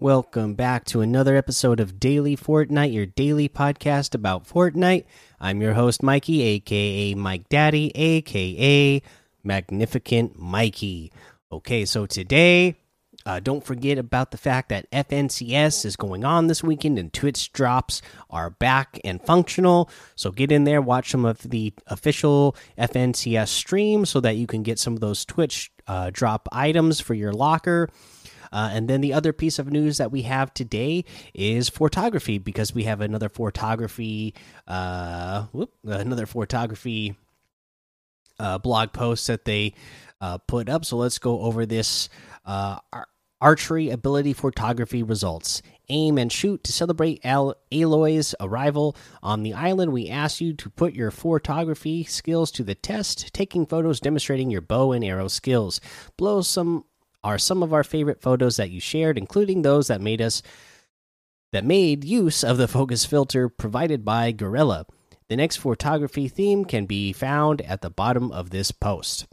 Welcome back to another episode of Daily Fortnite, your daily podcast about Fortnite. I'm your host, Mikey, aka Mike Daddy, aka Magnificent Mikey. Okay, so today, uh, don't forget about the fact that FNCS is going on this weekend and Twitch drops are back and functional. So get in there, watch some of the official FNCS stream so that you can get some of those Twitch uh, drop items for your locker. Uh, and then the other piece of news that we have today is photography because we have another photography, uh, whoop, another photography uh, blog post that they uh, put up. So let's go over this uh, ar archery ability photography results. Aim and shoot to celebrate Al Aloy's arrival on the island. We ask you to put your photography skills to the test, taking photos demonstrating your bow and arrow skills. Blow some are some of our favorite photos that you shared, including those that made us that made use of the focus filter provided by Guerrilla. The next photography theme can be found at the bottom of this post.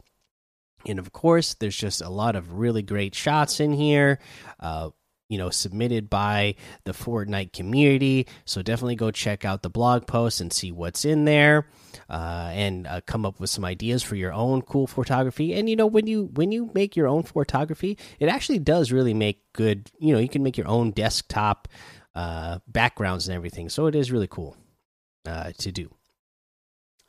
And of course, there's just a lot of really great shots in here. Uh, you know, submitted by the Fortnite community. So definitely go check out the blog post and see what's in there, uh, and uh, come up with some ideas for your own cool photography. And you know, when you when you make your own photography, it actually does really make good. You know, you can make your own desktop uh, backgrounds and everything. So it is really cool uh, to do.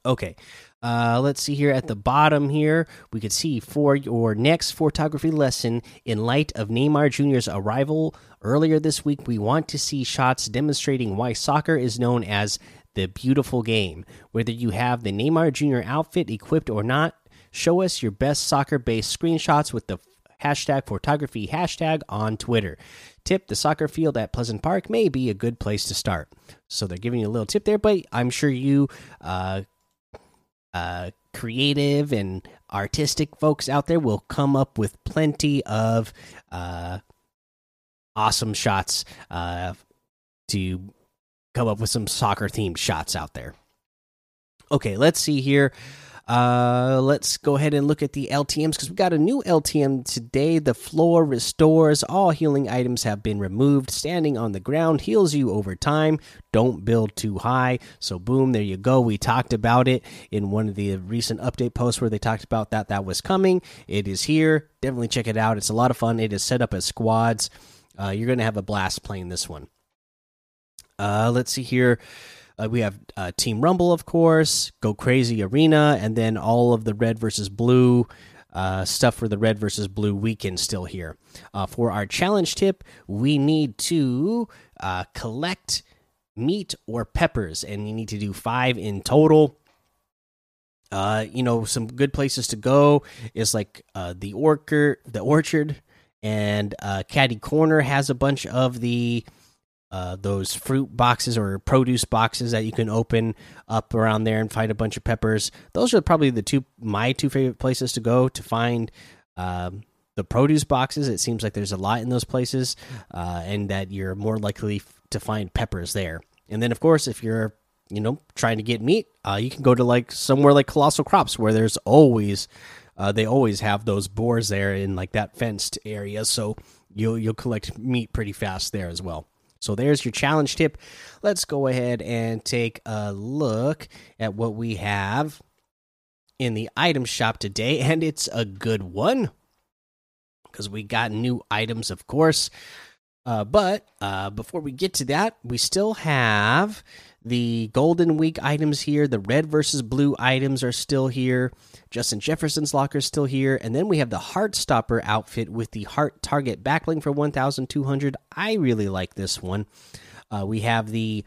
Okay, uh, let's see here at the bottom here. We could see for your next photography lesson, in light of Neymar Jr.'s arrival earlier this week, we want to see shots demonstrating why soccer is known as the beautiful game. Whether you have the Neymar Jr. outfit equipped or not, show us your best soccer based screenshots with the hashtag photography hashtag on Twitter. Tip the soccer field at Pleasant Park may be a good place to start. So they're giving you a little tip there, but I'm sure you. Uh, uh, creative and artistic folks out there will come up with plenty of uh, awesome shots uh, to come up with some soccer themed shots out there. Okay, let's see here. Uh, let's go ahead and look at the LTMs because we got a new LTM today. The floor restores. All healing items have been removed. Standing on the ground heals you over time. Don't build too high. So, boom, there you go. We talked about it in one of the recent update posts where they talked about that. That was coming. It is here. Definitely check it out. It's a lot of fun. It is set up as squads. Uh, you're going to have a blast playing this one. Uh, let's see here. Uh, we have uh, Team Rumble, of course, Go Crazy Arena, and then all of the red versus blue uh, stuff for the red versus blue weekend still here. Uh, for our challenge tip, we need to uh, collect meat or peppers, and you need to do five in total. Uh, you know, some good places to go is like the orchard, the orchard, and Catty Corner has a bunch of the uh, those fruit boxes or produce boxes that you can open up around there and find a bunch of peppers. Those are probably the two my two favorite places to go to find um, the produce boxes. It seems like there's a lot in those places, uh, and that you're more likely to find peppers there. And then, of course, if you're you know trying to get meat, uh, you can go to like somewhere like Colossal Crops where there's always uh, they always have those boars there in like that fenced area, so you'll you'll collect meat pretty fast there as well. So there's your challenge tip. Let's go ahead and take a look at what we have in the item shop today, and it's a good one because we got new items, of course. Uh, but uh, before we get to that, we still have the Golden Week items here. The red versus blue items are still here. Justin Jefferson's locker is still here. And then we have the Heart Stopper outfit with the Heart Target backbling for 1,200. I really like this one. Uh, we have the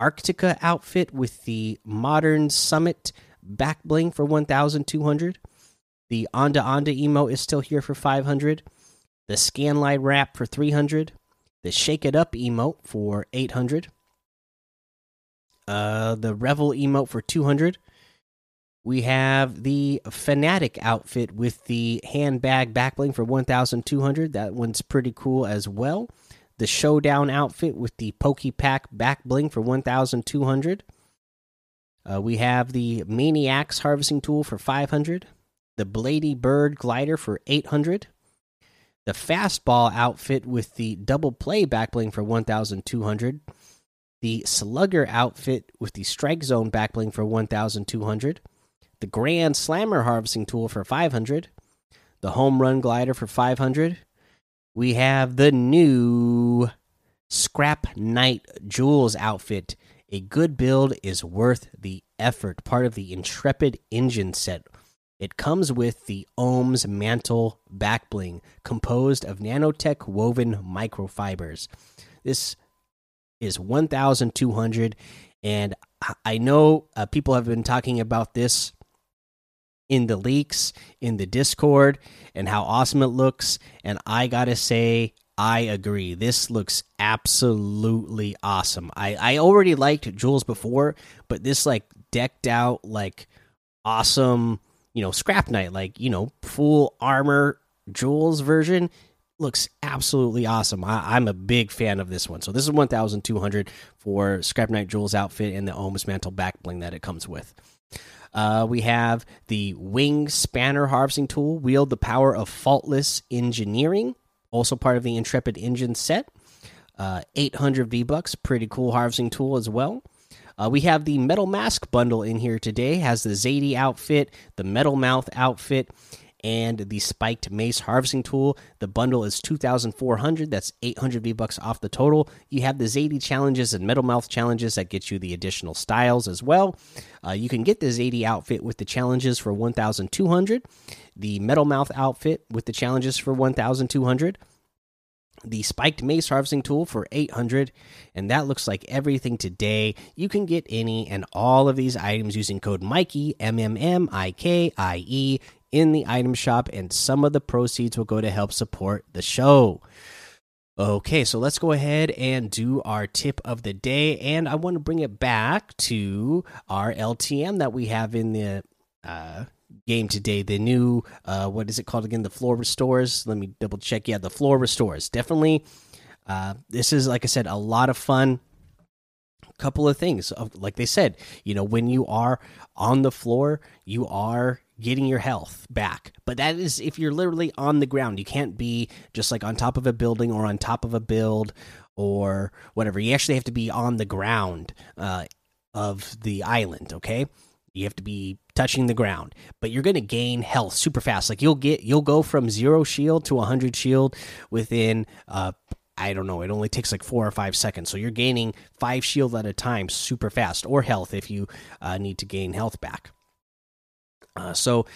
Arctica outfit with the Modern Summit backbling for 1,200. The Onda Onda emo is still here for 500. The Scanlight wrap for 300. The Shake It Up emote for 800. Uh, the Revel emote for 200. We have the Fanatic outfit with the handbag backbling for 1,200. That one's pretty cool as well. The Showdown outfit with the Pokepack back bling for 1,200. Uh, we have the Maniacs harvesting tool for 500. The Blady Bird glider for 800. the fastball outfit with the double play backbling for 1200 the slugger outfit with the strike zone backbling for 1200 the grand slammer harvesting tool for 500 the home run glider for 500 we have the new scrap knight Jules outfit. A good build is worth the effort part of the intrepid engine set. It comes with the Ohms mantle backbling, composed of nanotech woven microfibers. This is 1,200, and I know uh, people have been talking about this in the leaks, in the Discord, and how awesome it looks. And I gotta say, I agree. This looks absolutely awesome. I I already liked Jules before, but this like decked out like awesome you know scrap knight like you know full armor Jules version looks absolutely awesome. I, am a big fan of this one. So this is 1200 for scrap knight Jules outfit and the Ohms mantle back bling that it comes with. Uh, we have the wing spanner harvesting tool wield the power of faultless engineering also part of the intrepid engine set. Uh, 800 v bucks pretty cool harvesting tool as well. Uh, we have the Metal Mask bundle in here today. Has the Zadie outfit, the Metal Mouth outfit, and the Spiked Mace harvesting tool. The bundle is 2,400. That's 800 V bucks off the total. You have the Zadie challenges and Metal Mouth challenges that get you the additional styles as well. Uh, you can get the Zadie outfit with the challenges for 1,200. The Metal Mouth outfit with the challenges for 1,200 the spiked mace harvesting tool for 800 and that looks like everything today you can get any and all of these items using code mikey m m m i k i e in the item shop and some of the proceeds will go to help support the show okay so let's go ahead and do our tip of the day and i want to bring it back to our ltm that we have in the uh, game today. The new uh, what is it called again? The floor restores. Let me double check. Yeah, the floor restores. Definitely. Uh, this is like I said, a lot of fun. Couple of things, like they said, you know, when you are on the floor, you are getting your health back. But that is if you're literally on the ground. You can't be just like on top of a building or on top of a build or whatever. You actually have to be on the ground uh, of the island. Okay, you have to be touching the ground, but you're going to gain health super fast. Like you'll get you'll go from 0 shield to 100 shield within uh I don't know, it only takes like 4 or 5 seconds. So you're gaining 5 shield at a time super fast or health if you uh, need to gain health back. Uh, so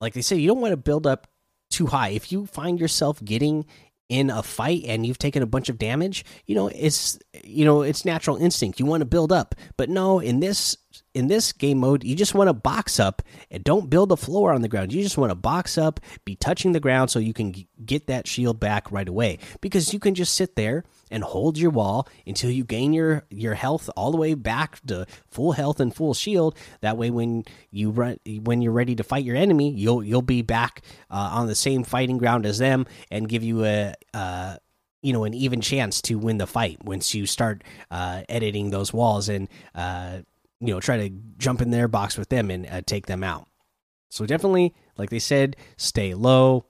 like they say you don't want to build up too high. If you find yourself getting in a fight and you've taken a bunch of damage, you know, it's you know, it's natural instinct. You want to build up. But no, in this in this game mode, you just want to box up and don't build a floor on the ground. You just want to box up, be touching the ground so you can get that shield back right away. Because you can just sit there and hold your wall until you gain your your health all the way back to full health and full shield. That way, when you run, when you're ready to fight your enemy, you'll you'll be back uh, on the same fighting ground as them and give you a. Uh, you know, an even chance to win the fight once you start uh, editing those walls and uh, you know try to jump in their box with them and uh, take them out. So definitely, like they said, stay low.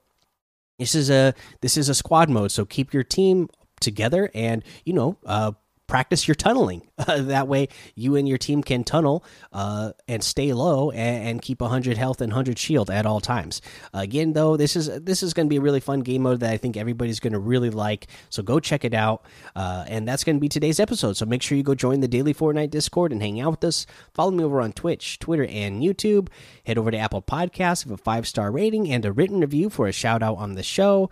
This is a this is a squad mode, so keep your team together and you know uh, practice your tunneling. Uh, that way, you and your team can tunnel uh, and stay low and, and, keep 100 health and 100 shield at all times. Again, though, this is this is going to be a really fun game mode that I think everybody's going to really like. So go check it out. Uh, and that's going to be today's episode. So make sure you go join the Daily Fortnite Discord and hang out with us. Follow me over on Twitch, Twitter, and YouTube. Head over to Apple Podcasts, with a five star rating and a written review for a shout out on the show.